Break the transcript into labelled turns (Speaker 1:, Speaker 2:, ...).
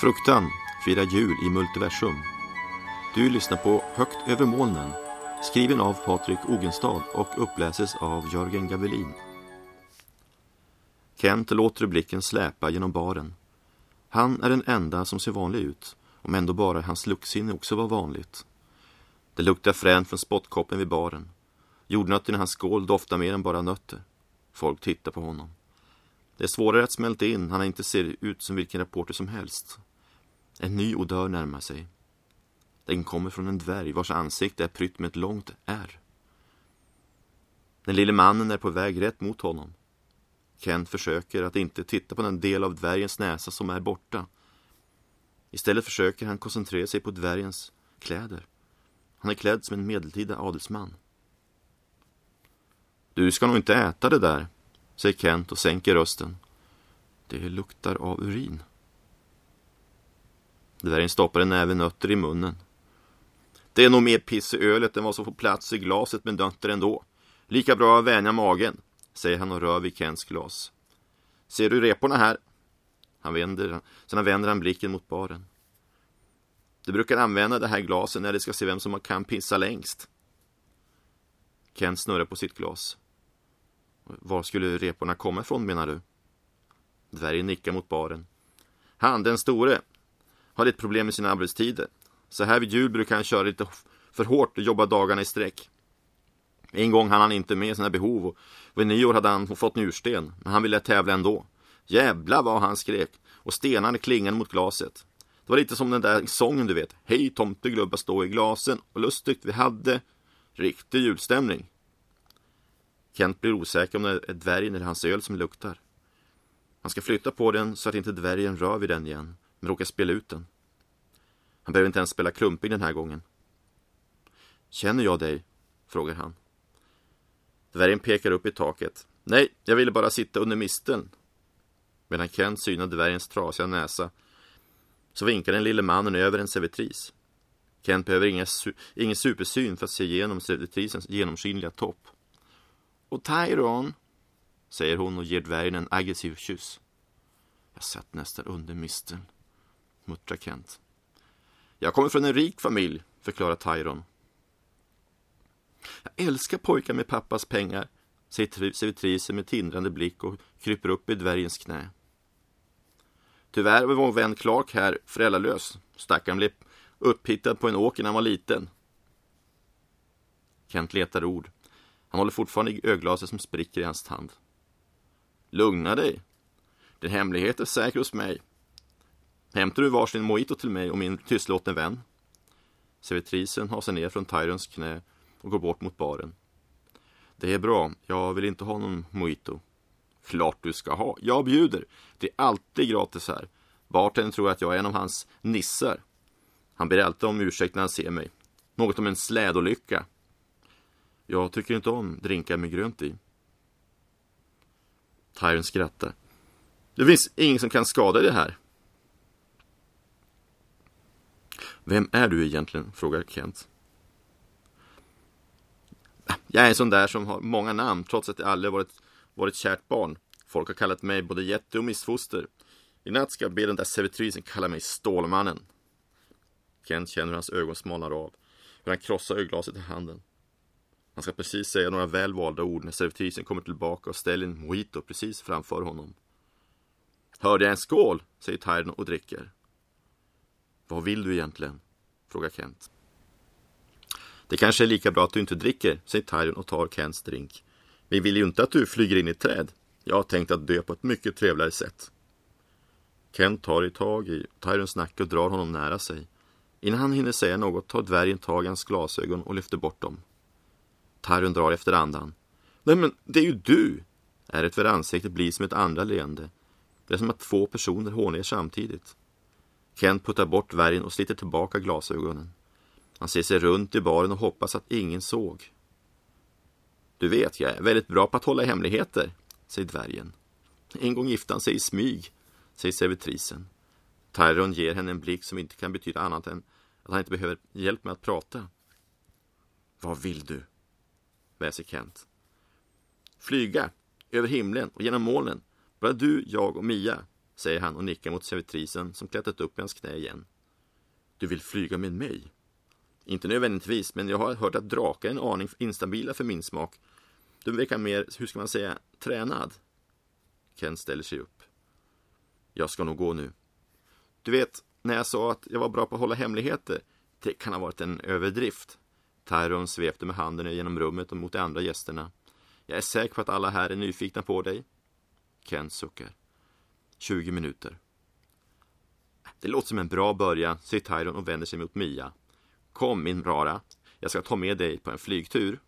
Speaker 1: Fruktan firar jul i multiversum. Du lyssnar på Högt över molnen, skriven av Patrik Ogenstad och uppläses av Jörgen Gavelin. Kent låter blicken släpa genom baren. Han är den enda som ser vanlig ut, om ändå bara hans luktsinne också var vanligt. Det luktar fränt från spottkoppen vid baren. Jordnötterna i hans skål doftar mer än bara nötter. Folk tittar på honom. Det är svårare att smälta in, han inte ser ut som vilken reporter som helst. En ny odör närmar sig. Den kommer från en dvärg vars ansikte är prytt med ett långt ärr. Den lille mannen är på väg rätt mot honom. Kent försöker att inte titta på den del av dvärgens näsa som är borta. Istället försöker han koncentrera sig på dvärgens kläder. Han är klädd som en medeltida adelsman. Du ska nog inte äta det där, säger Kent och sänker rösten. Det luktar av urin. Dvärgen stoppar en näve nötter i munnen. Det är nog mer piss i ölet än vad som får plats i glaset med nötter ändå. Lika bra att vänja magen, säger han och rör vid Kents glas. Ser du reporna här? Han vänder, sedan vänder han blicken mot baren. Du brukar använda det här glaset när de ska se vem som kan pissa längst. Kent snurrar på sitt glas. Var skulle reporna komma ifrån menar du? Dvärgen nickar mot baren. Han, den store, har lite problem med sina arbetstider. Så här vid jul brukar han köra lite för hårt och jobba dagarna i sträck. En gång hann han inte med sina behov och vid nyår hade han fått njursten, men han ville tävla ändå. Jävla vad han skrek och stenarna klingade mot glaset. Det var lite som den där sången du vet. Hej tomteglubba stå i glasen och lustigt vi hade. Riktig julstämning. Kent blir osäker om det är dvärgen eller hans öl som luktar. Han ska flytta på den så att inte dvärgen rör vid den igen, men råkar spela ut den. Han behöver inte ens spela klumpig den här gången. Känner jag dig? frågar han. Dvärgen pekar upp i taket. Nej, jag ville bara sitta under misteln. Medan Kent synar dvärgens trasiga näsa så vinkar den lille mannen över en servitris. Kent behöver inga, ingen supersyn för att se igenom servitrisens genomskinliga topp. Och Tyron, säger hon och ger dvärgen en aggressiv kyss. Jag satt nästan under misteln, muttrar Kent. Jag kommer från en rik familj, förklarar Tyron. Jag älskar pojkar med pappas pengar, säger servitrisen med tindrande blick och kryper upp i dvärgens knä. Tyvärr var vår vän Clark här föräldralös. Stackaren blev upphittad på en åker när han var liten. Kent letar ord. Han håller fortfarande i öglaset som spricker i hans hand. Lugna dig. Din hemlighet är säker hos mig. Hämtar du varsin mojito till mig och min tystlåtne vän? Servitrisen hasar ner från Tyrons knä och går bort mot baren. Det är bra, jag vill inte ha någon mojito. Klart du ska ha, jag bjuder. Det är alltid gratis här. Bartendern tror att jag är en av hans nissar. Han ber alltid om ursäkt när han ser mig. Något om en slädolycka. Jag tycker inte om drinkar med grönt i. Tyron skrattar. Det finns ingen som kan skada det här. Vem är du egentligen? frågar Kent. Ah, jag är en sån där som har många namn trots att jag aldrig varit, varit kärt barn. Folk har kallat mig både jätte och missfoster. I natt ska jag be den där servitrisen kalla mig Stålmannen. Kent känner hur hans ögon smalnar av. Hur han krossar ölglaset i handen. Han ska precis säga några väl valda ord när servitrisen kommer tillbaka och ställer en mojito precis framför honom. Hörde jag en skål? säger Tyron och dricker. Vad vill du egentligen? frågar Kent. Det kanske är lika bra att du inte dricker, säger Tyron och tar Kents drink. Vi vill ju inte att du flyger in i ett träd. Jag har tänkt att dö på ett mycket trevligare sätt. Kent tar i tag i Tyrons nacke och drar honom nära sig. Innan han hinner säga något tar dvärgen tag i hans glasögon och lyfter bort dem. Tyron drar efter andan. Nej men, det är ju du! Ärret för ansiktet blir som ett andra leende. Det är som att två personer hånar samtidigt. Kent puttar bort dvärgen och sliter tillbaka glasögonen. Han ser sig runt i baren och hoppas att ingen såg. Du vet, jag är väldigt bra på att hålla hemligheter, säger dvärgen. En gång gifte han sig i smyg, säger servitrisen. Tyron ger henne en blick som inte kan betyda annat än att han inte behöver hjälp med att prata. Vad vill du? väser Kent. Flyga, över himlen och genom molnen. Bara du, jag och Mia säger han och nickar mot servitrisen som klättrat upp i hans knä igen. Du vill flyga med mig? Inte nödvändigtvis, men jag har hört att drakar är en aning instabila för min smak. Du verkar mer, hur ska man säga, tränad. Ken ställer sig upp. Jag ska nog gå nu. Du vet, när jag sa att jag var bra på att hålla hemligheter, det kan ha varit en överdrift. Tyron svepte med handen genom rummet och mot de andra gästerna. Jag är säker på att alla här är nyfikna på dig. Ken suckar. 20 minuter. Det låter som en bra början, säger Tyron och vänder sig mot Mia. Kom min rara, jag ska ta med dig på en flygtur.